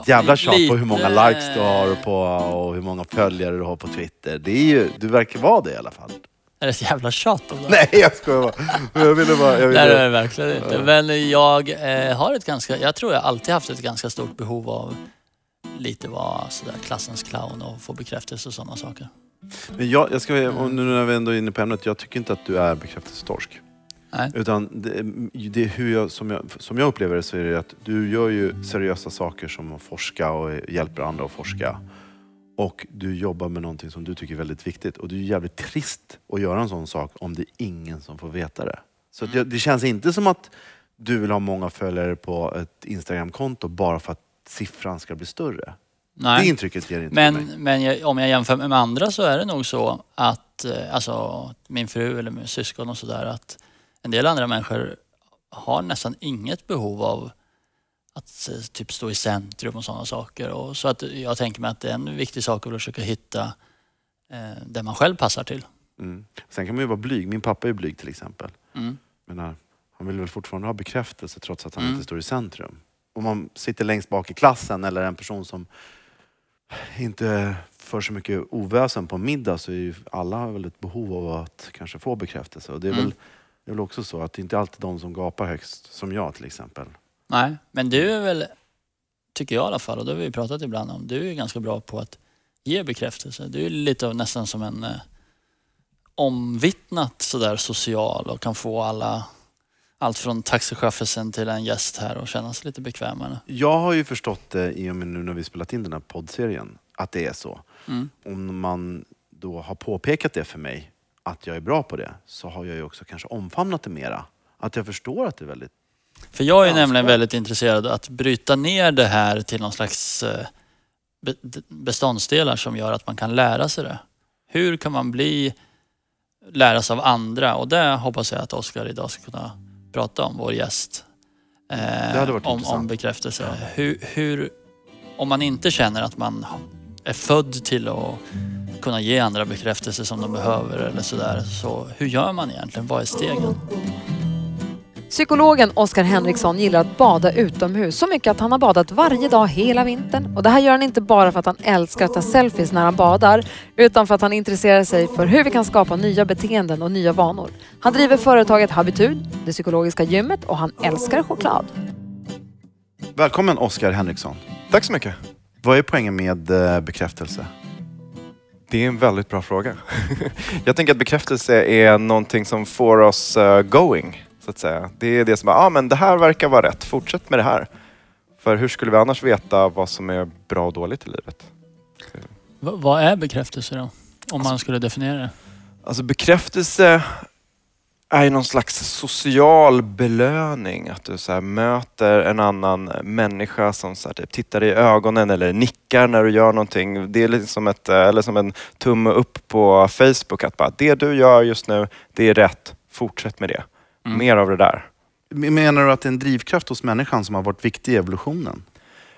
Ett jävla tjat på hur många likes du har på och hur många följare du har på Twitter. Det är ju, du verkar vara det i alla fall. Är det ett jävla tjat om det? Nej, jag skojar bara. Jag ville bara... Jag Nej, det är ville, det verkligen inte. Men jag eh, har ett ganska, jag tror jag alltid haft ett ganska stort behov av lite vara sådär klassens clown och få bekräftelse och sådana saker. men jag, jag ska, och nu när vi ändå är inne på ämnet, jag tycker inte att du är bekräftelsetorsk. Nej. Utan det, det är hur jag, som, jag, som jag upplever det så är det att du gör ju seriösa saker som att forska och hjälper andra att forska. Och du jobbar med någonting som du tycker är väldigt viktigt. Och det är ju jävligt trist att göra en sån sak om det är ingen som får veta det. Så jag, det känns inte som att du vill ha många följare på ett Instagramkonto bara för att siffran ska bli större. Det Nej. intrycket ger inte Men, mig. men jag, om jag jämför med andra så är det nog så att eh, alltså, min fru eller min syskon och sådär att en del andra människor har nästan inget behov av att eh, typ stå i centrum och sådana saker. Och så att jag tänker mig att det är en viktig sak att försöka hitta eh, det man själv passar till. Mm. Sen kan man ju vara blyg. Min pappa är blyg till exempel. Mm. menar, han vill väl fortfarande ha bekräftelse trots att han Mm. inte står i centrum. Om man sitter längst bak i klassen eller en person som inte för så mycket oväsen på middag så är ju alla väl ett behov av att kanske få bekräftelse. Och det är, Mm. väl, det är väl också så att det inte alltid är de som gapar högst, som jag till exempel. Nej, men du är väl, tycker jag i alla fall, och det har vi pratat ibland om, du är ganska bra på att ge bekräftelse. Du är lite av nästan som en eh, omvittnat sådär social och kan få alla, allt från taxichauffören till en gäst här och känna sig lite bekvämare. Jag har ju förstått det i och med nu när vi spelat in den här poddserien, att det är så. Mm. Om man då har påpekat det för mig, att jag är bra på det, så har jag ju också kanske omfamnat det mera. Att jag förstår att det är väldigt... För jag är Ja, nämligen väldigt intresserad att bryta ner det här till någon slags eh, beståndsdelar som gör att man kan lära sig det. Hur kan man bli, lära sig av andra? Och det hoppas jag att Oskar idag ska kunna prata om, vår gäst. Eh, hade varit om, intressant. om bekräftelse. Hur, hur, om man inte känner att man är född till att kunna ge andra bekräftelse som de behöver eller sådär. Så hur gör man egentligen? Vad är stegen? Psykologen Oskar Henriksson gillar att bada utomhus så mycket att han har badat varje dag hela vintern. Och det här gör han inte bara för att han älskar att ta selfies när han badar utan för att han intresserar sig för hur vi kan skapa nya beteenden och nya vanor. Han driver företaget Habitud, det psykologiska gymmet och han älskar choklad. Välkommen Oskar Henriksson. Tack så mycket. Vad är poängen med eh, bekräftelse? Det är en väldigt bra fråga. Jag tänker att bekräftelse är någonting som får oss eh, going, så att säga. Det är det som är, ah, men det här verkar vara rätt, fortsätt med det här. För hur skulle vi annars veta vad som är bra och dåligt i livet? V- vad är bekräftelse då? Om man skulle definiera det. Alltså bekräftelse är ju någon slags social belöning. Att du så möter en annan människa som så typ tittar i ögonen eller nickar när du gör någonting. Det är lite som, ett, eh, eller som en tumme upp på Facebook. Att bara, det du gör just nu, det är rätt. Fortsätt med det. Mm. Mer av det där. Menar du att det är en drivkraft hos människan som har varit viktig i evolutionen?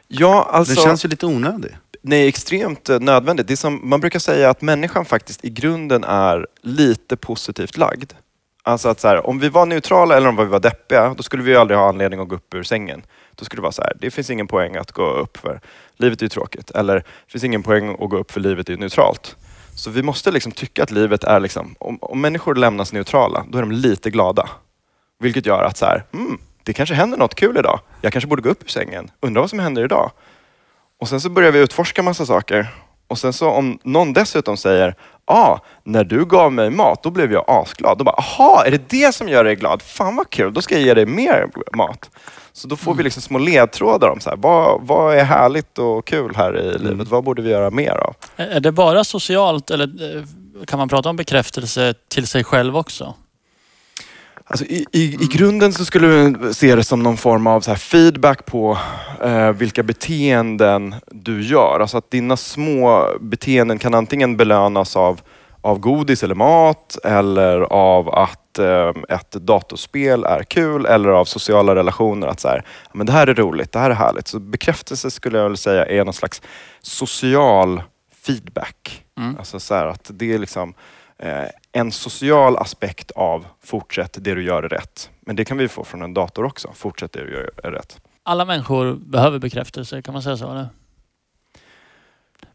Ja, alltså... Den känns ju lite onödig. Nej, extremt eh, nödvändigt. Det är som, man brukar säga att människan faktiskt i grunden är lite positivt lagd. Alltså att så här, om vi var neutrala eller om vi var deppiga, då skulle vi ju aldrig ha anledning att gå upp ur sängen. Då skulle det vara så här, det finns ingen poäng att gå upp för livet är ju tråkigt. Eller det finns ingen poäng att gå upp för livet är ju neutralt. Så vi måste liksom tycka att livet är liksom, om, om människor lämnas neutrala, då är de lite glada. Vilket gör att så här, mm, det kanske händer något kul idag. Jag kanske borde gå upp ur sängen. Undrar vad som händer idag. Och sen så börjar vi utforska massa saker. Och sen så om någon dessutom säger, ja, ah, när du gav mig mat, då blev jag asglad. Då bara, aha, är det det som gör dig glad? Fan vad kul, då ska jag ge dig mer mat. Så då får vi liksom små ledtrådar om så här, vad, vad är härligt och kul här i livet? Vad borde vi göra mer av? Är är det bara socialt eller eh, kan man prata om bekräftelse till sig själv också? Alltså i, i, I grunden så skulle du se det som någon form av så feedback på eh, vilka beteenden du gör. Alltså att dina små beteenden kan antingen belönas av, av godis eller mat eller av att eh, ett datorspel är kul eller av sociala relationer. Att så här, "Ja, men det här är roligt, det här är härligt. Så bekräftelse skulle jag vilja säga är någon slags social feedback. Mm. Alltså så att det är liksom eh, en social aspekt av fortsätt det du gör är rätt. Men det kan vi få från en dator också. Fortsätt det du gör är rätt. Alla människor behöver bekräftelse, kan man säga så? Eller?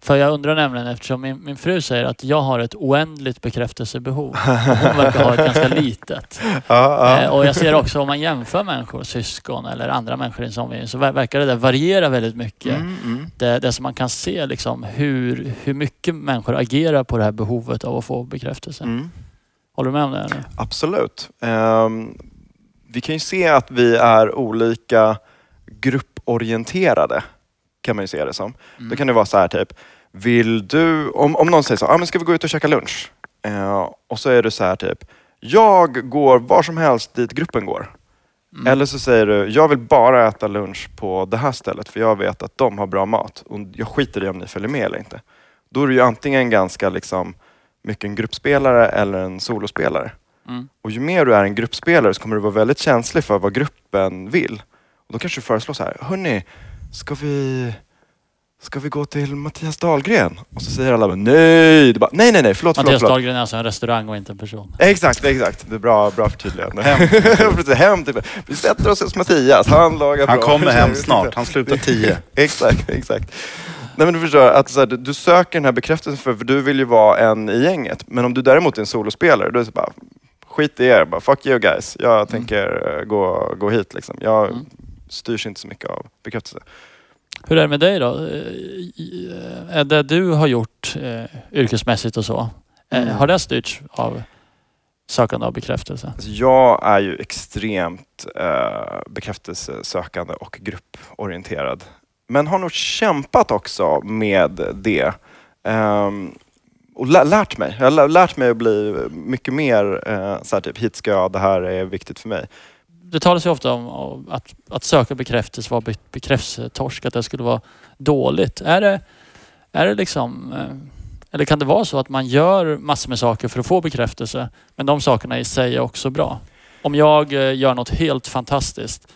För jag undrar nämligen eftersom min, min fru säger att jag har ett oändligt bekräftelsebehov. Hon verkar ha ett ganska litet. Eh, och jag ser också om man jämför människor, syskon eller andra människor i en sån så ver- verkar det där variera väldigt mycket. Mm, Det, det som man kan se liksom hur, hur mycket människor agerar på det här behovet av att få bekräftelse. Mm. Håller du med om det? Eller? Absolut. Ehm, vi kan ju se att vi är olika grupporienterade. Kan man ju se det som. Då kan det vara så här typ, vill du, om, om någon säger så, ah, men ska vi gå ut och käka lunch? Eh, och så är du så här typ, jag går var som helst dit gruppen går. Eller så säger du, jag vill bara äta lunch på det här stället för jag vet att de har bra mat och jag skiter i om ni följer med eller inte. Då är du ju antingen ganska liksom, mycket en gruppspelare eller en solospelare. Mm. Och ju mer du är en gruppspelare så kommer du vara väldigt känslig för vad gruppen vill. Och då kanske du föreslår så här, hörni, ska vi, ska vi gå till Mattias Dahlgren? Och så säger alla bara, nej! Du bara, nej, nej, nej, förlåt, förlåt, Mattias förlåt. Dahlgren är alltså en restaurang och inte en person. Exakt, exakt. Det är bra, bra förtydligande. Hem. Precis, hem till, vi sätter oss hos Mattias, han lagar Han bra. kommer hem snart. Han slutar tio. exakt, exakt. Nej men du förstår, att så här, du, söker den här bekräftelsen för, för du vill ju vara en i gänget. Men om du däremot är en solospelare, då är det så bara, skit i er, bara fuck you guys. Jag tänker eh, gå, gå hit liksom. Jag Mm. Styrs inte så mycket av bekräftelse. Hur är det med dig då? Eh, eh, Är det du har gjort eh, yrkesmässigt och så, Mm. har det styrts av sökande av bekräftelse? Alltså, jag är ju extremt eh, bekräftelsesökande och grupporienterad. Men har nog kämpat också med det. Ehm, och lä- lärt mig. Jag har lä- lärt mig att bli mycket mer eh, så här typ, hit ska jag, det här är viktigt för mig. Det talas ju ofta om att, att söka bekräftelse, var bekräftelsetorsk, att det skulle vara dåligt. Är det, är det liksom... Eh, eller kan det vara så att man gör massor med saker för att få bekräftelse, men de sakerna i sig är också bra? Om jag eh, gör något helt fantastiskt,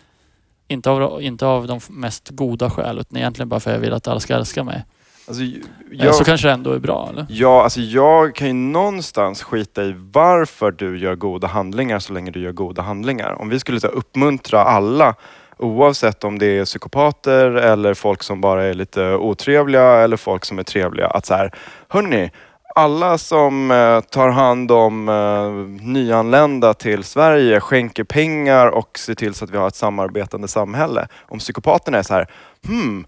inte av, inte av de mest goda skäl, utan egentligen bara för att jag vill att alla ska älska mig. Alltså, eh, jag, Så kanske det ändå är bra, eller? ja, alltså, jag kan ju någonstans skita i varför du gör goda handlingar så länge du gör goda handlingar. Om vi skulle så här, uppmuntra alla Oavsett om det är psykopater eller folk som bara är lite otrevliga eller folk som är trevliga. Att så här, hörni, alla som eh, tar hand om eh, nyanlända till Sverige skänker pengar och ser till så att vi har ett samarbetande samhälle. Om psykopaterna är så här, hmm,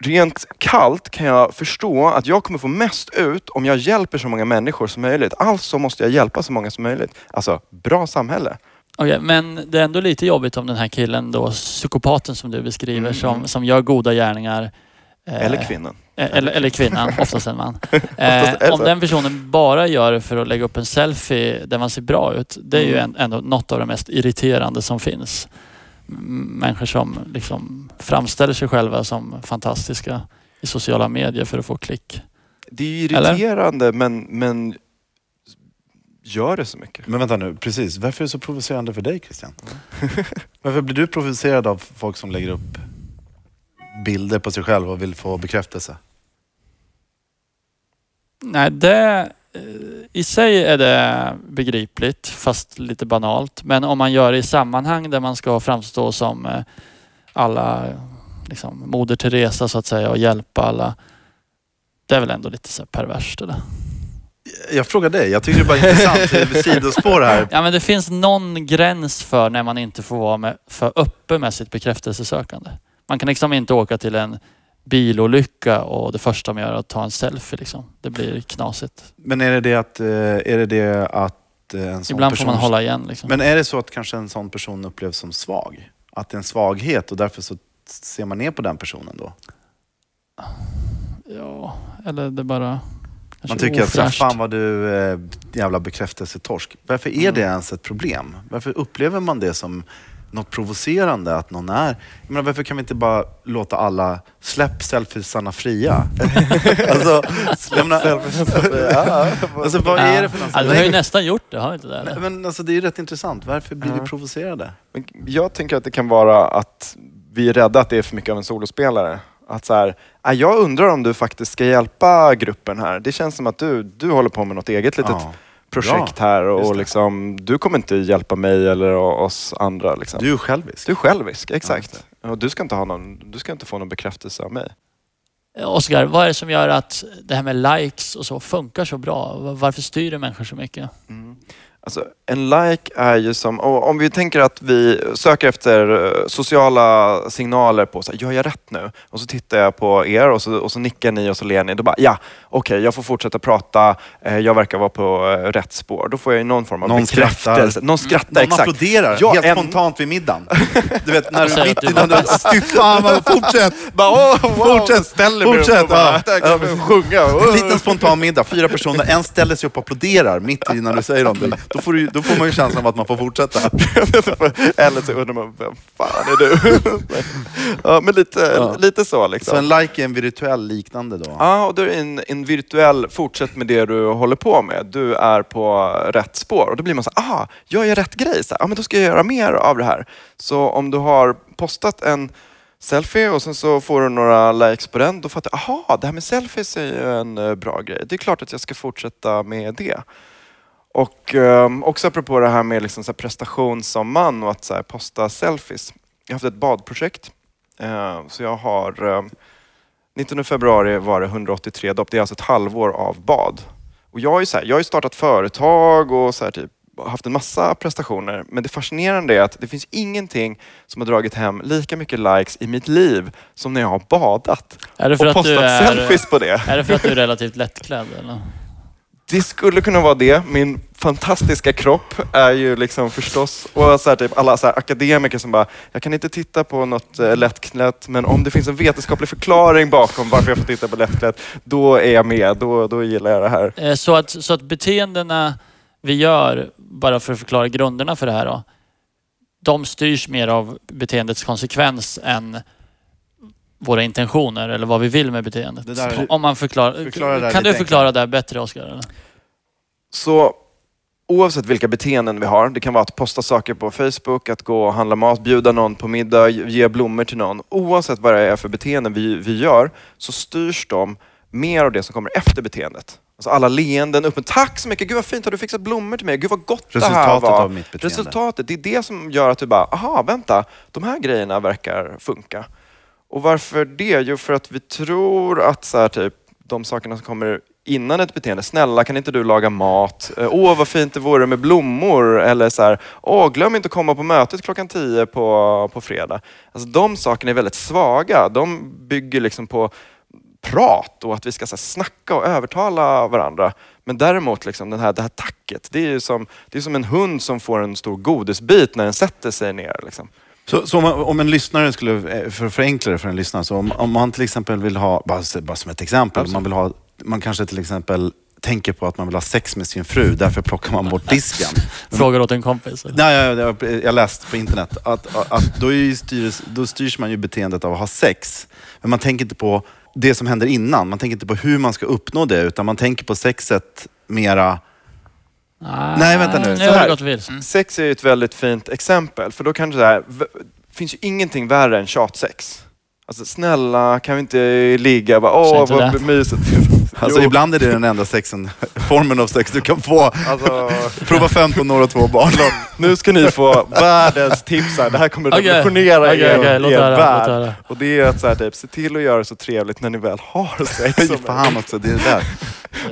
rent kallt kan jag förstå att jag kommer få mest ut om jag hjälper så många människor som möjligt. Alltså måste jag hjälpa så många som möjligt. Alltså, bra samhälle. Okej, men det är ändå lite jobbigt om den här killen då, psykopaten som du beskriver, Mm. som, som gör goda gärningar. eh, Eller kvinnan. eh, Eller, eller kvinnan, oftast en man. Eh, om den personen bara gör det för att lägga upp en selfie där man ser bra ut, det är ju Mm. ändå något av det mest irriterande som finns. Människor som liksom framställer sig själva som fantastiska i sociala medier för att få klick. Det är ju Eller? irriterande men, men gör det så mycket? Men vänta nu, precis. Varför är det så provocerande för dig Christian? Varför blir du provocerad av folk som lägger upp bilder på sig själv och vill få bekräftelse? Nej, det i sig är det begripligt fast lite banalt. Men om man gör det i sammanhang där man ska framstå som eh, alla liksom, Moder Teresa så att säga och hjälpa alla. Det är väl ändå lite så perverst eller? Jag frågar dig, jag tycker det är bara intressant sidospår här. Ja men det finns någon gräns för när man inte får vara med, för öppen med sitt bekräftelsesökande. Man kan liksom inte åka till en bilolycka och det första man gör är att ta en selfie liksom. Det blir knasigt. Men är det det att, eh, är det det att eh, en sån Ibland person... får man hålla igen liksom. Men är det så att kanske en sån person upplevs som svag? Att det är en svaghet och därför så ser man ner på den personen då? Ja, eller det bara Man tycker att ofräscht. fan vad du eh, jävla bekräftelsetorsk. Varför är det ens ett problem? Varför upplever man det som något provocerande att någon är... Jag menar, varför kan vi inte bara låta alla släpp selfiesarna fria? alltså, ja, alltså, vad är det för något? Ja, vi har ju nästan gjort det, har inte det? Eller? Men alltså, det är ju rätt intressant. Varför blir vi provocerade? Men jag tänker att det kan vara att vi är rädda att det är för mycket av en solospelare. Att så här, "Ah, jag undrar om du faktiskt ska hjälpa gruppen här. Det känns som att du, du håller på med något eget litet Ja. Projekt Bra. här och liksom, du kommer inte hjälpa mig eller oss andra. Liksom. Du är självisk. du är självisk, exakt. Ja, och du, ska inte ha någon, du ska inte få någon bekräftelse av mig. Oskar, vad är det som gör att det här med likes och så funkar så bra? Varför styr det människor så mycket? Alltså, en like är ju som, och om vi tänker att vi söker efter eh, sociala signaler på, så här, gör jag rätt nu? Och så tittar jag på er och så, och så nickar ni och så ler ni. Då bara, ja, okej, jag får fortsätta prata, eh, jag verkar vara på eh, rätt spår. Då får jag ju någon form av Någon bekräftelse. skrattar. Någon skrattar, Någon exakt. applåderar Ja, helt en- spontant vid middagen. Du vet, när du mitt var du... bäst. Fy fan, fortsätt! Bara, åh, wow, Fortsätt, ställer fortsätt, upp och bara, ja. "Tack, jag vill sjunga. En liten spontan middag, fyra personer, en ställer sig upp och applåderar mitt i när du säger någonting. Då får, du, då får man ju känslan av att man får fortsätta. Eller så undrar man, vem fan är du? ja, men lite, lite så liksom. Så en like är en virtuell liknande då? Ja, och då är en, en virtuell fortsätt med det du håller på med. Du är på rätt spår och då blir man så här, ah, jag gör rätt grej. Så här, ah, men då ska jag göra mer av det här. Så om du har postat en selfie och sen så får du några likes på den, då fattar jag, aha, det här med selfies är ju en eh, bra grej. Det är klart att jag ska fortsätta med det. Och um, också apropå det här med liksom så här prestation som man och att så här, posta selfies. Jag har haft ett badprojekt. Eh, så jag har um, 19 februari var det 183 dopp. Det är alltså ett halvår av bad. Och jag, ju så här, jag har ju startat företag och så här typ, haft en massa prestationer. Men det fascinerande är att det finns ingenting som har dragit hem lika mycket likes i mitt liv som när jag har badat. Är och postat är- selfies på det. Är det för att du är relativt lättklädd? Eller? Det skulle kunna vara det. Min fantastiska kropp är ju liksom förstås, och så här, typ alla så här, akademiker som bara, jag kan inte titta på något eh, lättklätt, men om det finns en vetenskaplig förklaring bakom varför jag får titta på lättklätt, då är jag med. Då, då gillar jag det här. Eh, så att, så att beteendena vi gör, bara för att förklara grunderna för det här då, de styrs mer av beteendets konsekvens än våra intentioner eller vad vi vill med beteendet. Det där- Om man förklarar, Förklara kan du förklara det bättre Oskar? Så oavsett vilka beteenden vi har, det kan vara att posta saker på Facebook, att gå och handla mat, bjuda någon på middag, ge blommor till någon. Oavsett vad det är för beteenden vi, vi gör så styrs de mer av det som kommer efter beteendet. Alltså alla leenden, upp tack så mycket, gud vad fint, har du fixat blommor till mig? Gud vad gott det här Resultatet var. av mitt beteende. Resultatet, det är det som gör att du bara, aha, vänta, de här grejerna verkar funka. Och varför det? Jo, för att vi tror att så här, typ, de sakerna som kommer innan ett beteende, snälla kan inte du laga mat? Åh Åh, vad fint det vore med blommor. Eller så här, åh, glöm inte att komma på mötet klockan tio på, på fredag. Alltså, de sakerna är väldigt svaga. De bygger liksom på prat och att vi ska så här, snacka och övertala varandra. Men däremot, liksom, den här, det här tacket, det är ju som, det är som en hund som får en stor godisbit när den sätter sig ner. Liksom. Så, så om, om en lyssnare skulle, eh, för förenkla det för en lyssnare, så om, om man till exempel vill ha, bara, bara som ett exempel, om man vill ha, man kanske till exempel tänker på att man vill ha sex med sin fru, därför plockar man bort disken. Frågar åt en kompis? eller? Nej, jag, jag, jag läste på internet att, att, då, styrs, då styrs man ju beteendet av att ha sex. Men man tänker inte på det som händer innan. Man tänker inte på hur man ska uppnå det, utan man tänker på sexet mera... Nej, vänta nu. Nu Så har det gått vilse. Sex är ju ett väldigt fint exempel, för då kan det här, v- finns ju ingenting värre än tjatsex. Alltså snälla, kan vi inte ligga? Bara, Åh, inte vad det. mysigt. Alltså Jo, ibland är det den enda sexen, formen av sex du kan få. Alltså, Prova 15 år och två barn. nu ska ni få världens tips här. Det här kommer Okej. revolutionera Okej, er, okej, låt er höra, värld. höra. Och det är att så här, typ, se till att göra det så trevligt när ni väl har sex. Fan också, det är det där.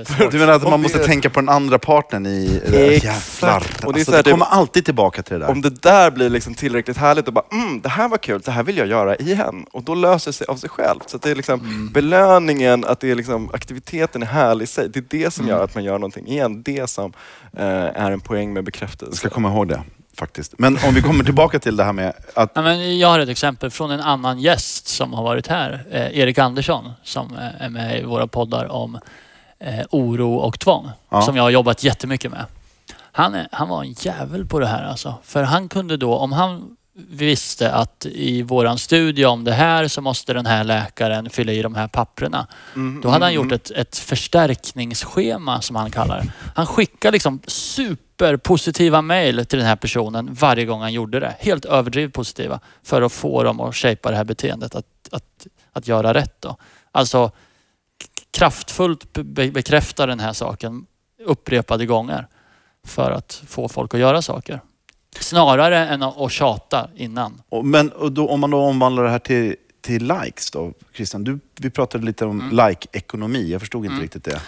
Svårt. Du menar att man måste tänka på den andra partnern i... Exakt. Jävlar. Och det är Alltså, så här, det det- kommer alltid tillbaka till det där. Om det där blir liksom tillräckligt härligt och bara mm, det här var kul, det här vill jag göra igen. Och då löser det sig av sig själv. Så att det är liksom Mm. belöningen, att det är liksom, aktiviteten är härlig i sig. Det är det som Mm. gör att man gör någonting igen. Det som eh, är en poäng med bekräftelse. Jag ska komma ihåg det, faktiskt. Men om vi kommer tillbaka till det här med att... Ja, men jag har ett exempel från en annan gäst som har varit här. Eh, Erik Andersson som eh, är med i våra poddar om eh, oro och tvång. Ja. Som jag har jobbat jättemycket med. Han, är, han var en jävel på det här alltså. För han kunde då, om han visste att i våran studie om det här så måste den här läkaren fylla i de här papprena. Mm, Då hade han mm, gjort ett, ett förstärkningsschema som han kallar det. Han skickade liksom superpositiva mejl till den här personen varje gång han gjorde det. Helt överdrivet positiva. För att få dem att shapea det här beteendet att, att, att göra rätt. Då. Alltså kraftfullt be- bekräfta den här saken upprepade gånger. För att få folk att göra saker. Snarare än att, tjata innan. Men då, om man då omvandlar det här till, till likes då, Christian. Du, vi pratade lite om Mm. like-ekonomi. Jag förstod inte riktigt det.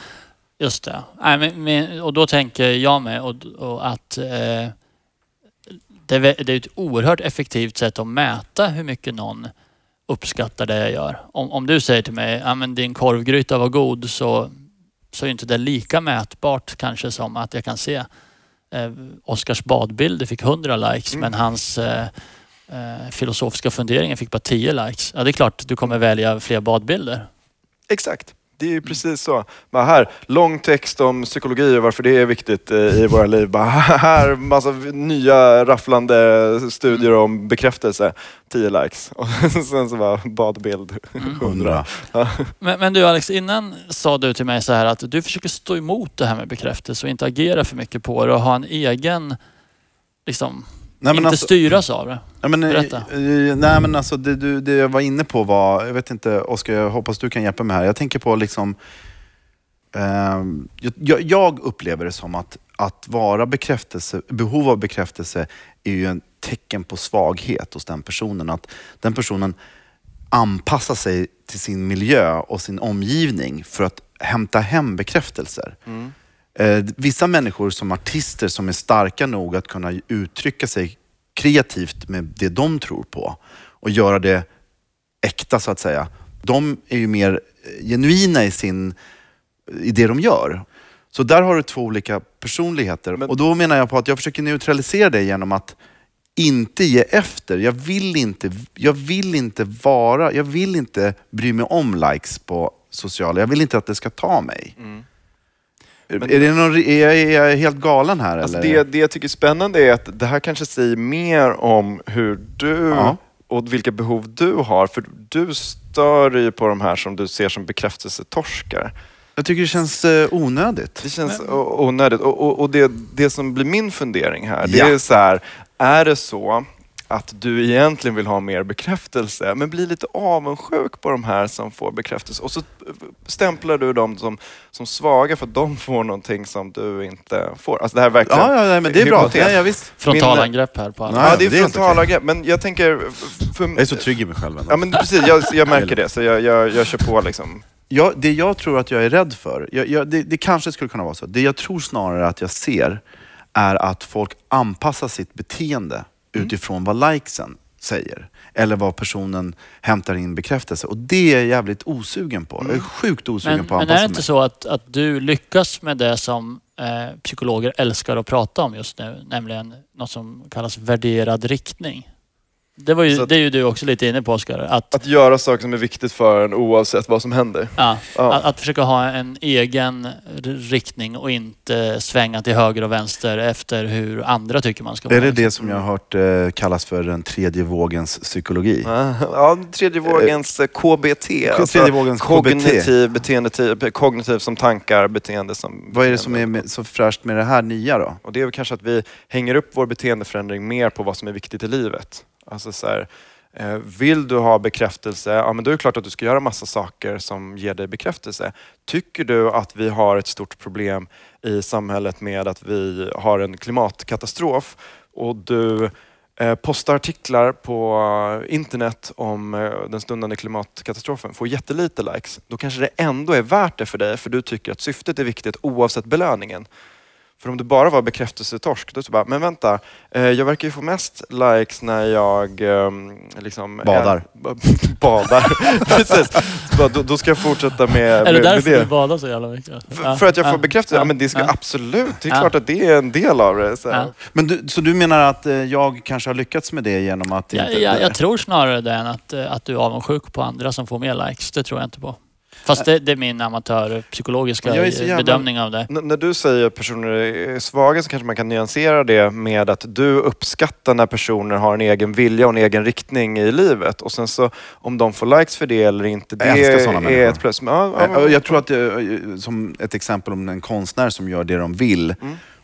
Just det. Nej, men, men, och då tänker jag med och, och att eh, det är ett oerhört effektivt sätt att mäta hur mycket någon uppskattar det jag gör. Om, om du säger till mig ja, din korvgryta var god så, så är inte det lika mätbart kanske som att jag kan se eh, Oscars badbild, det fick 100 likes Mm. men hans eh, eh, filosofiska funderingar fick bara 10 likes. Ja, det är klart du kommer välja fler badbilder. Exakt. Det är ju precis så. Bara här, lång text om psykologi och varför det är viktigt eh, i våra liv. Bara här, massa nya rafflande studier om bekräftelse. 10 likes. Och sen så bara badbild. Hundra. Men, men du Alex, innan sa du till mig så här att du försöker stå emot det här med bekräftelse och inte agera för mycket på det och ha en egen, liksom, Nej, men inte alltså- styras av det. Nej men, eh, Berätta. eh, nej, men alltså, det, du, det jag var inne på var, jag vet inte, Oskar, jag hoppas du kan hjälpa mig här. Jag tänker på liksom, ehm, jag, jag upplever det som att, att vara bekräftelse, behov av bekräftelse är ju en tecken på svaghet hos den personen. Att den personen anpassar sig till sin miljö och sin omgivning för att hämta hem bekräftelser. Eh, vissa människor som artister som är starka nog att kunna uttrycka sig kreativt med det de tror på och göra det äkta så att säga. De är ju mer eh, genuina i, sin, i det de gör. Så där har du två olika personligheter. Men- Och då menar jag på att jag försöker neutralisera det genom att inte ge efter. Jag vill inte, jag vill inte vara, jag vill inte bry mig om likes på sociala. Jag vill inte att det ska ta mig. Men- är, det någon, är, jag, är jag helt galen här Alltså eller? det, det jag tycker är spännande är att det här kanske säger mer om hur du Ja. och vilka behov du har. För du stör dig ju på de här som du ser som bekräftelsetorskar. Jag tycker det känns eh, onödigt. Det känns onödigt. Och, och, och det, det som blir min fundering här, det Ja. är så här, är det så att du egentligen vill ha mer bekräftelse, men blir lite avundsjuk på de här som får bekräftelse. Och så stämplar du dem som, som svaga för att de får någonting som du inte får. Alltså det här är verkligen Ja, ja, nej, men det är bra. Ja, ja, visst. Frontalangrepp här på alla. Nej, Ja, det är det är helt frontalangrepp. Men jag tänker... För, Jag är så trygg i mig själv ändå. Ja, men precis. Jag, jag märker det, så jag, jag, jag kör på liksom. Jag, det jag tror att jag är rädd för, jag, jag, det, det kanske skulle kunna vara så. Det jag tror snarare att jag ser är att folk anpassar sitt beteende utifrån vad likesen säger. Eller vad personen hämtar in bekräftelse. Och det är jag jävligt osugen på. Jag är sjukt osugen Men, på att men är det mig. inte så att, att du lyckas med det som eh, psykologer älskar att prata om just nu, nämligen något som kallas värderad riktning? Det, var ju, att- det är ju du också lite inne på Oskar. Att, Att göra saker som är viktigt för en oavsett vad som händer. ja, Ja. att, att försöka ha en egen riktning och inte svänga till höger och vänster efter hur andra tycker man ska Är det vara. det som jag har hört eh, kallas för den tredje vågens psykologi? Ja, tredje vågens eh, KBT. tredje vågens KBT. Kognitiv, beteendetiv, kognitiv som tankar, beteende som... Vad är det som är med, så fräscht med det här nya då? Och det är väl kanske att vi hänger upp vår beteendeförändring mer på vad som är viktigt i livet. Alltså så här, eh, vill du ha bekräftelse, ja men då är det klart att du ska göra massa saker som ger dig bekräftelse. Tycker du att vi har ett stort problem i samhället med att vi har en klimatkatastrof och du eh, postar artiklar på eh, internet om den stundande klimatkatastrofen, får jättelite likes, då kanske det ändå är värt det för dig för du tycker att syftet är viktigt oavsett belöningen. För om du bara var bekräftelsetorsk, då så bara, men vänta, eh, jag verkar ju få mest likes när jag ehm, liksom... Badar. Är, badar, precis. Så bara, då, då ska jag fortsätta med, Är det med, med därför det. du badar så jävla mycket? För, för att jag får bekräftelse? Ja, men det ska ja. absolut, det är Ja. klart att det är en del av det. Så. Ja. Men du, så du menar att eh, jag kanske har lyckats med det genom att Ja, inte... ja, jag tror snarare det än att, eh, att du är avundsjuk på andra som får mer likes. Det tror jag inte på. Fast det, det är min amatörpsykologiska är bedömning av det. När du säger att personer är svaga så kanske man kan nyansera det med att du uppskattar när personer har en egen vilja och en egen riktning i livet. Och sen så om de får likes för det eller inte, det Jag älskar sådana är människor. ett plus. Ja, ja, Eh, Jag tror att, det, som ett exempel om en konstnär som gör det de vill,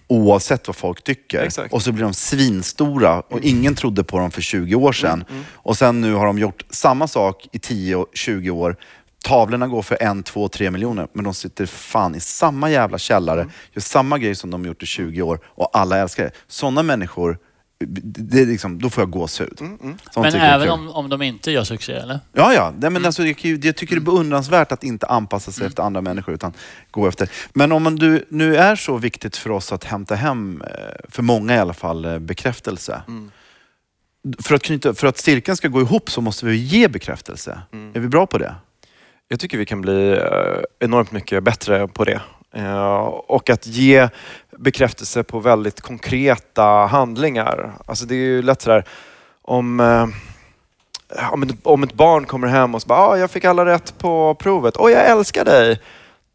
oavsett vad folk tycker. Exakt. Och så blir de svinstora och ingen trodde på dem för 20 år sedan. Och sen nu har de gjort samma sak i 10-20 år. Tavlorna går för en, två, tre miljoner, men de sitter fan i samma jävla källare, gör samma grej som de gjort i 20 år och alla älskar det. Sådana människor, det är liksom, då får jag gåshud. Men tycker jag är även om, om de inte gör succé, eller? Ja, ja. Nej, men alltså, jag, jag tycker det är beundransvärt att inte anpassa sig efter andra människor utan gå efter. Men om man, du, nu är så viktigt för oss att hämta hem, eh, för många i alla fall, eh, bekräftelse. För, att knyta, för att cirkeln ska gå ihop så måste vi ge bekräftelse. Är vi bra på det? Jag tycker vi kan bli eh, enormt mycket bättre på det. Eh, och att ge bekräftelse på väldigt konkreta handlingar. Alltså det är ju lätt sådär om, eh, om, ett, barn kommer hem och så bara ah, jag fick alla rätt på provet. Åh, jag älskar dig!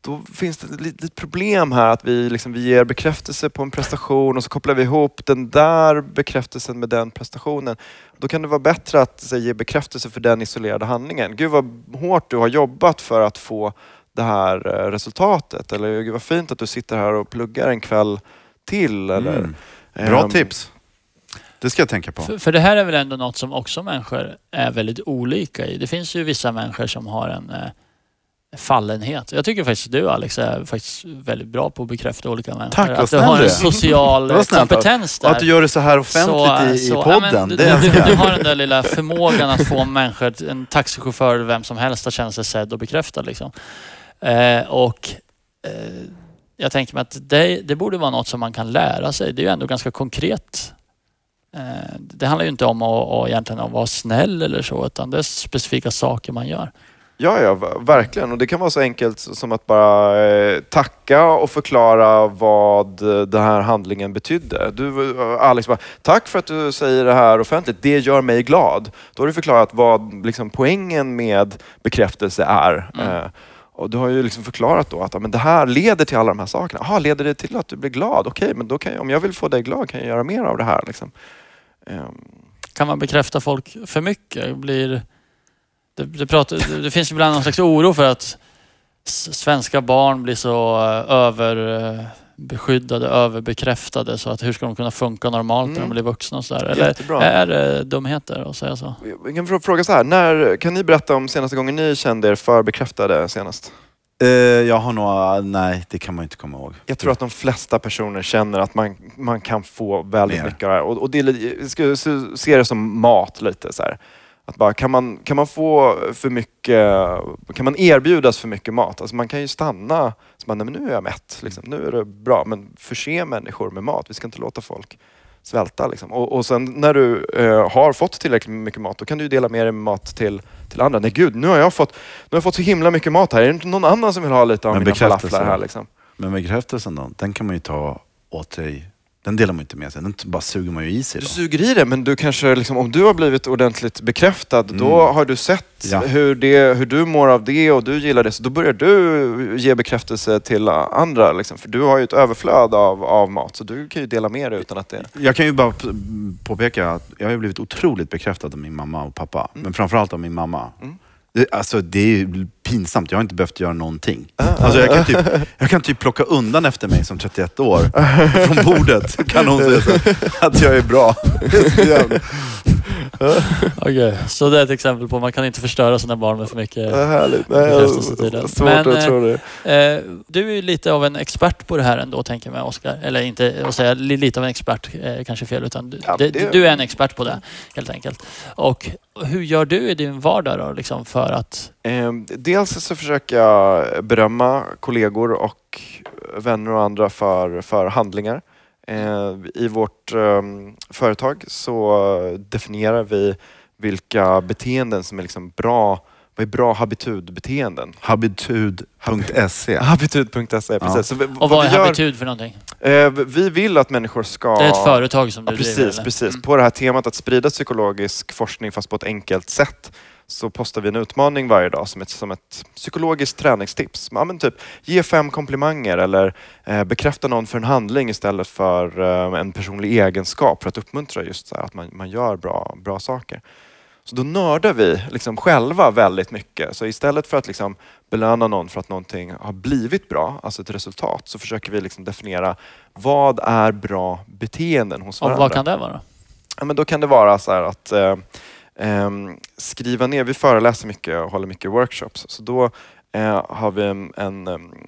Då finns det ett litet problem här att vi, liksom, vi ger bekräftelse på en prestation och så kopplar vi ihop den där bekräftelsen med den prestationen. Då kan det vara bättre att så, ge bekräftelse för den isolerade handlingen. Gud vad hårt du har jobbat för att få det här eh, resultatet. Eller gud vad fint att du sitter här och pluggar en kväll till. Eller, Mm. Bra Ehm, tips. Det ska jag tänka på. För, för det här är väl ändå något som också människor är väldigt olika i. Det finns ju vissa människor som har en eh, fallenhet. Jag tycker faktiskt du Alex är faktiskt väldigt bra på att bekräfta olika människor. Tack, vad att du har du en social kompetens Och där. att du gör det så här offentligt i, i ja, podden, men du, det du, du jag. har den där lilla förmågan att få människor, en taxichaufför eller vem som helst att känna sig sedd och bekräftad. Liksom. Eh, och eh, jag tänker mig att det, det borde vara något som man kan lära sig. Det är ju ändå ganska konkret. Eh, det handlar ju inte om att, att egentligen att vara snäll eller så, utan det är specifika saker man gör. Ja, ja, ver- verkligen. Och det kan vara så enkelt som att bara eh, tacka och förklara vad eh, den här handlingen betydde. Du, eh, Alex, bara, tack för att du säger det här offentligt. Det gör mig glad. Då har du förklarat vad liksom, poängen med bekräftelse är. Eh, och du har ju liksom förklarat då att men det här leder till alla de här sakerna. Aha, leder det till att du blir glad? Okej, men då kan jag, om jag vill få dig glad kan jag göra mer av det här. Liksom. Ehm, Kan man bekräfta folk för mycket? Blir, det, det, pratar, det, det finns ibland någon slags oro för att svenska barn blir så eh, överbeskyddade, överbekräftade så att hur ska de kunna funka normalt när de Mm. blir vuxna och sådär? Eller Jättebra. är det dumheter att säga så? Jag kan frå- fråga så här, när, kan ni berätta om senaste gången ni kände er för bekräftade senast? Eh, jag har nog, nej det kan man inte komma ihåg. Jag tror att de flesta personer känner att man, man kan få väldigt Mer. mycket av det här. Och, och det är, se- se det som mat lite så här. Att bara, kan, man, kan man få för mycket, kan man erbjudas för mycket mat? Alltså man kan ju stanna, så man, nej, men nu är jag mätt, liksom. nu är det bra. Men förse människor med mat, vi ska inte låta folk svälta. Liksom. Och, och sen när du eh, har fått tillräckligt mycket mat, då kan du dela med dig med mat till, till andra. Nej gud, nu har, jag fått, nu har jag fått så himla mycket mat här. Är det inte någon annan som vill ha lite av Men mina falaflar här? Liksom? Men bekräftelsen då, den kan man ju ta åt sig. Den delar man inte med sig, den bara suger man ju i sig Du då. suger i det, men du kanske, liksom, om du har blivit ordentligt bekräftad, då har du sett Ja. hur, det, hur du mår av det och du gillar det. Så då börjar du ge bekräftelse till andra. Liksom. För du har ju ett överflöd av, av mat, så du kan ju dela med dig utan att det... Jag kan ju bara påpeka att jag har blivit otroligt bekräftad av min mamma och pappa. Men framförallt av min mamma. Det, alltså det är ju pinsamt, jag har inte behövt göra någonting. Alltså jag, kan typ, jag kan typ plocka undan efter mig som 31 år från bordet. Så kan hon säga så, att jag är bra. Är så det är ett exempel på att man kan inte förstöra sina barn med för mycket härligt. bekräftelse tydligen. svårt Men, att eh, tro det. Eh, du är ju lite av en expert på det här ändå, tänker jag mig, Oskar. Eller inte att säga li- lite av en expert, eh, kanske fel, utan du, Ja, det- du är en expert på det, helt enkelt. Och hur gör du i din vardag då, liksom, för att... Eh, dels så försöker jag berömma kollegor och vänner och andra för, för handlingar. Eh, I vårt eh, företag så definierar vi vilka beteenden som är liksom bra, vad är bra habitudbeteenden? Habitud.se Habitud.se, precis. Så vi, Och vad är gör- habitud för någonting? Eh, vi vill att människor ska... Det är ett företag som du Ja, driver? precis, precis. Mm. På det här temat att sprida psykologisk forskning fast på ett enkelt sätt så postar vi en utmaning varje dag som ett, som ett psykologiskt träningstips. Ja, men typ, ge fem komplimanger eller eh, bekräfta någon för en handling istället för eh, en personlig egenskap för att uppmuntra just så här, att man, man gör bra, bra saker. Så då nördar vi liksom själva väldigt mycket. Så istället för att liksom belöna någon för att någonting har blivit bra, alltså ett resultat, så försöker vi liksom definiera vad är bra beteenden hos Och varandra. vad kan det vara? Ja, men då kan det vara så här att eh, Ehm, skriva ner, vi föreläser mycket och håller mycket workshops. Så då eh, har vi en,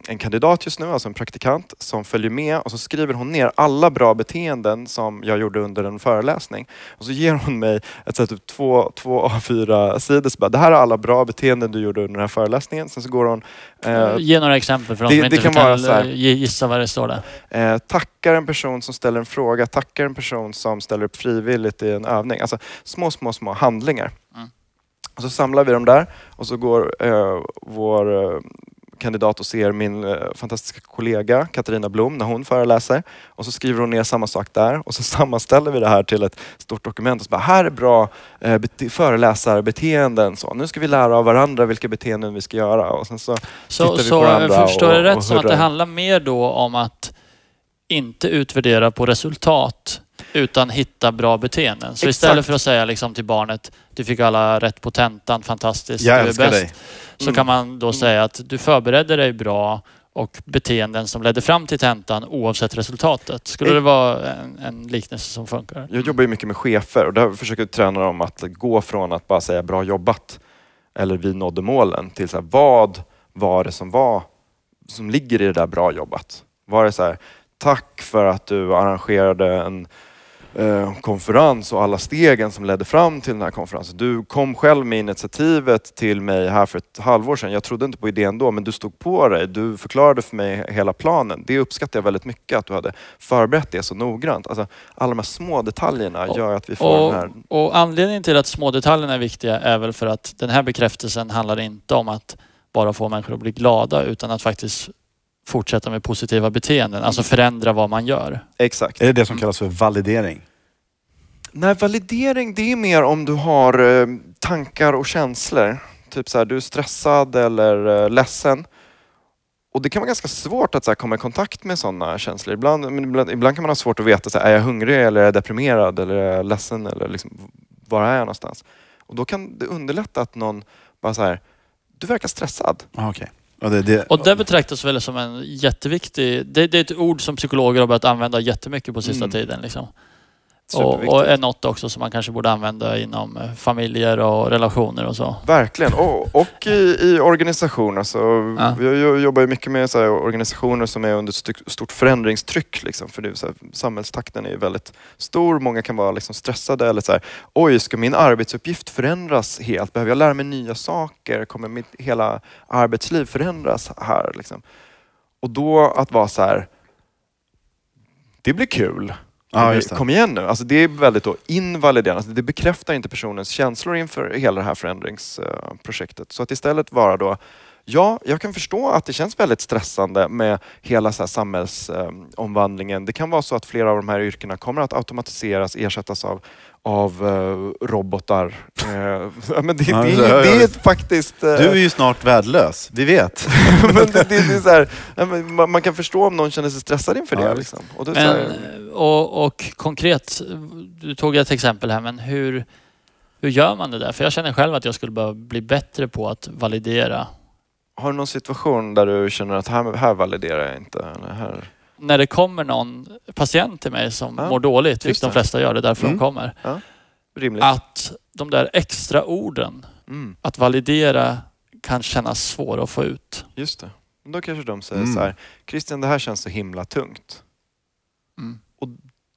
en, kandidat just nu, alltså en praktikant, som följer med och så skriver hon ner alla bra beteenden som jag gjorde under en föreläsning. Och så ger hon mig ett så här, typ två, två A4 sidor. Så bara, det här är alla bra beteenden du gjorde under den här föreläsningen. Sen så går hon eh, Ge några exempel för de som inte kan kan, här. gissa vad det står där. Eh, tackar en person som ställer en fråga, tackar en person som ställer upp frivilligt i en övning. Alltså små, små, små handlingar. Mm. Och så samlar vi dem där och så går eh, vår eh, kandidat och ser min eh, fantastiska kollega Katarina Blom när hon föreläser. Och så skriver hon ner samma sak där och så sammanställer vi det här till ett stort dokument. Och så bara, här är bra eh, bete- föreläsarbeteenden. Så, nu ska vi lära av varandra vilka beteenden vi ska göra. Och sen så Så, tittar vi så på varandra jag förstår det rätt som att det handlar mer då om att inte utvärdera på resultat utan hitta bra beteenden. Så Exakt. istället för att säga liksom till barnet, du fick alla rätt på tentan, fantastiskt, Jag du är bäst. dig. Så Mm. kan man då säga att du förberedde dig bra och beteenden som ledde fram till tentan oavsett resultatet. Skulle Eh. det vara en, en liknelse som funkar? Jag jobbar ju mycket med chefer och där försöker jag träna dem att gå från att bara säga bra jobbat eller vi nådde målen till så här, vad var det som var som ligger i det där bra jobbat? Var det så här, tack för att du arrangerade en eh, konferens och alla stegen som ledde fram till den här konferensen. Du kom själv med initiativet till mig här för ett halvår sedan. Jag trodde inte på idén då, men du stod på dig. Du förklarade för mig hela planen. Det uppskattar jag väldigt mycket, att du hade förberett det så noggrant. Alltså, alla de här små detaljerna gör att vi får Och, den här... och anledningen till att små detaljerna är viktiga är väl för att den här bekräftelsen handlar inte om att bara få människor att bli glada utan att faktiskt fortsätta med positiva beteenden. Alltså förändra vad man gör. Exakt. Är det det som kallas för validering? Nej, validering det är mer om du har eh, tankar och känslor. Typ så här, du är stressad eller eh, ledsen. Och det kan vara ganska svårt att så här, komma i kontakt med sådana känslor. Ibland, men ibland, ibland kan man ha svårt att veta, så här, är jag hungrig eller är jag deprimerad eller är jag ledsen eller liksom, var är jag någonstans? Och då kan det underlätta att någon bara så här, du verkar stressad. Ah, Okej. Och det, det, Och det betraktas väl som en jätteviktig... Det, det är ett ord som psykologer har börjat använda jättemycket på sista Mm. tiden. Liksom. Och, och är något också som man kanske borde använda inom eh, familjer och relationer och så. Verkligen. Och, och i, i organisationer. Så Ja. Jag, jobbar ju mycket med så organisationer som är under st- stort förändringstryck. Liksom, för det så här, samhällstakten är ju väldigt stor. Många kan vara liksom stressade. Eller så här, Oj, ska min arbetsuppgift förändras helt? Behöver jag lära mig nya saker? Kommer mitt hela arbetsliv förändras här? Liksom? Och då att vara så här, det blir kul. Ja, just det. Kom igen nu. Alltså det är väldigt då invaliderande. Alltså det bekräftar inte personens känslor inför hela det här förändringsprojektet. Så att istället vara då, ja, jag kan förstå att det känns väldigt stressande med hela så här samhällsomvandlingen. Det kan vara så att flera av de här yrkena kommer att automatiseras, ersättas av, av eh, robotar. Eh, ja, men det, Ja, det, ja, ja. det är faktiskt... eh, Du är ju snart värdelös, vi vet. men det, det, det är så här, ja, men man, man kan förstå om någon känner sig stressad inför Ja, det. visst. Liksom. Och det Men, här, och, och konkret, du tog ett exempel här, men hur, hur gör man det där? För jag känner själv att jag skulle behöva bli bättre på att validera. Har du någon situation där du känner att här, här validerar jag inte? Eller här? När det kommer någon patient till mig som Ja, mår dåligt, vilket de flesta gör, det är därför Mm. de kommer. Rimligt. Att de där extra orden, Mm, att validera, kan kännas svåra att få ut. just det. Då kanske de säger Mm. så här, Christian det här känns så himla tungt. Mm.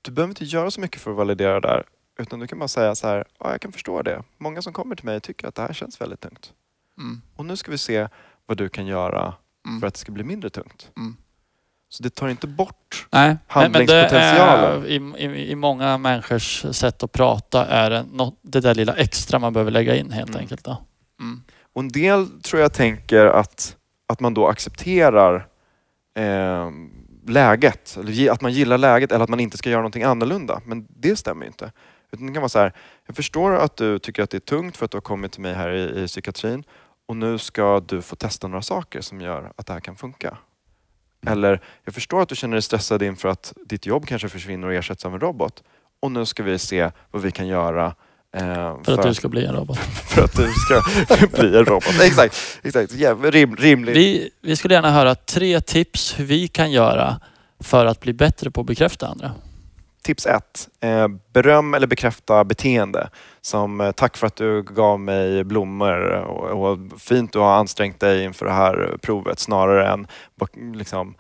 Du behöver inte göra så mycket för att validera det där. Utan du kan bara säga så här, ja jag kan förstå det. Många som kommer till mig tycker att det här känns väldigt tungt. Mm. Och nu ska vi se vad du kan göra Mm. för att det ska bli mindre tungt. Mm. Så det tar inte bort Nej, men, men det Handlingspotentialen. är, i, i, i många människors sätt att prata är det, något, det där lilla extra man behöver lägga in helt Mm. enkelt. Då. Mm. Och en del tror jag tänker att, att man då accepterar eh, läget, att man gillar läget eller att man inte ska göra någonting annorlunda. Men det stämmer ju inte. Utan det kan vara så här, jag förstår att du tycker att det är tungt för att du har kommit till mig här i, i psykiatrin och nu ska du få testa några saker som gör att det här kan funka. Eller, jag förstår att du känner dig stressad inför att ditt jobb kanske försvinner och ersätts av en robot. Och nu ska vi se vad vi kan göra eh, För att du ska bli en robot. för att du ska bli en robot. Exakt, exakt. Ja, rim, rimligt. Vi, vi skulle gärna höra tre tips hur vi kan göra för att bli bättre på att bekräfta andra. Tips ett. Eh, beröm eller bekräfta beteende. Som eh, tack för att du gav mig blommor och, och fint du har ansträngt dig inför det här provet snarare än liksom,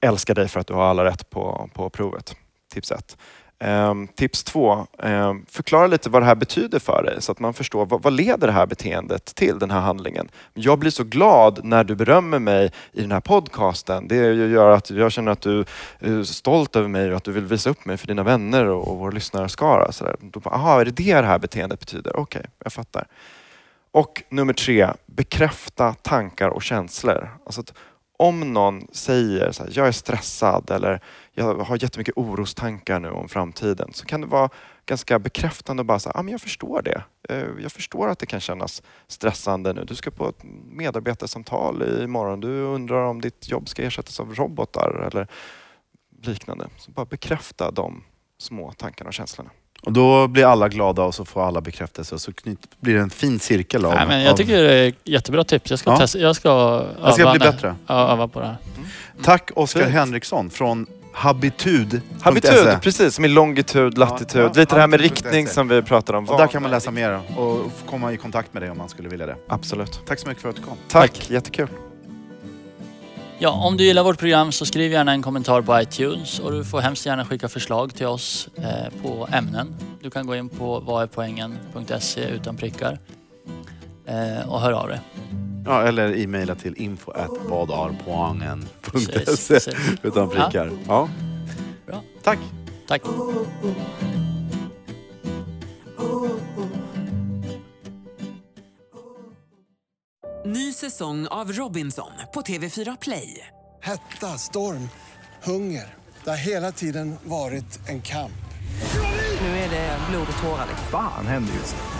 älska dig för att du har alla rätt på, på provet. Tips ett. Ehm, tips två. Ehm, förklara lite vad det här betyder för dig så att man förstår vad, vad leder det här beteendet till, den här handlingen. Jag blir så glad när du berömmer mig i den här podcasten. Det gör att jag känner att du är stolt över mig och att du vill visa upp mig för dina vänner och, och vår lyssnarskara. Så där. Då Aha, är det det det här beteendet betyder? Okej, jag fattar. Och nummer tre, bekräfta tankar och känslor. Alltså att om någon säger så här, jag är stressad eller jag har jättemycket orostankar nu om framtiden så kan det vara ganska bekräftande och bara säga, ah, men jag förstår det. Eh, Jag förstår att det kan kännas stressande nu. Du ska på ett medarbetarsamtal imorgon. Du undrar om ditt jobb ska ersättas av robotar eller liknande. Så bara bekräfta de små tankarna och känslorna. Och då blir alla glada och så får alla bekräftelse och så blir det en fin cirkel av... Nej, men jag av- tycker det är jättebra tips. Jag ska, Ja. testa, jag ska, Jag ska öva bli bättre. Ja, öva på det här. Tack Oskar. Henriksson från Habitud. Habitud, precis, som i longitud, latitud. Ja, ja, Lite det här med habitud.se. riktning som vi pratade om. Och där kan man läsa mer och komma i kontakt med dig om man skulle vilja det. Absolut. Tack så mycket för att du kom. Tack, jättekul. Ja, om du gillar vårt program så skriv gärna en kommentar på iTunes och du får hemskt gärna skicka förslag till oss eh, på ämnen. Du kan gå in på vadärpoängen.se utan prickar eh, och hör av dig. Ja, eller e-maila till info utan prickar. Ja. Bra. Tack. Tack. Ny säsong av Robinson på TV4 Play. Hetta, storm, hunger. Det har hela tiden varit en kamp. Nu är det blod och tårar. Fan händer just nu.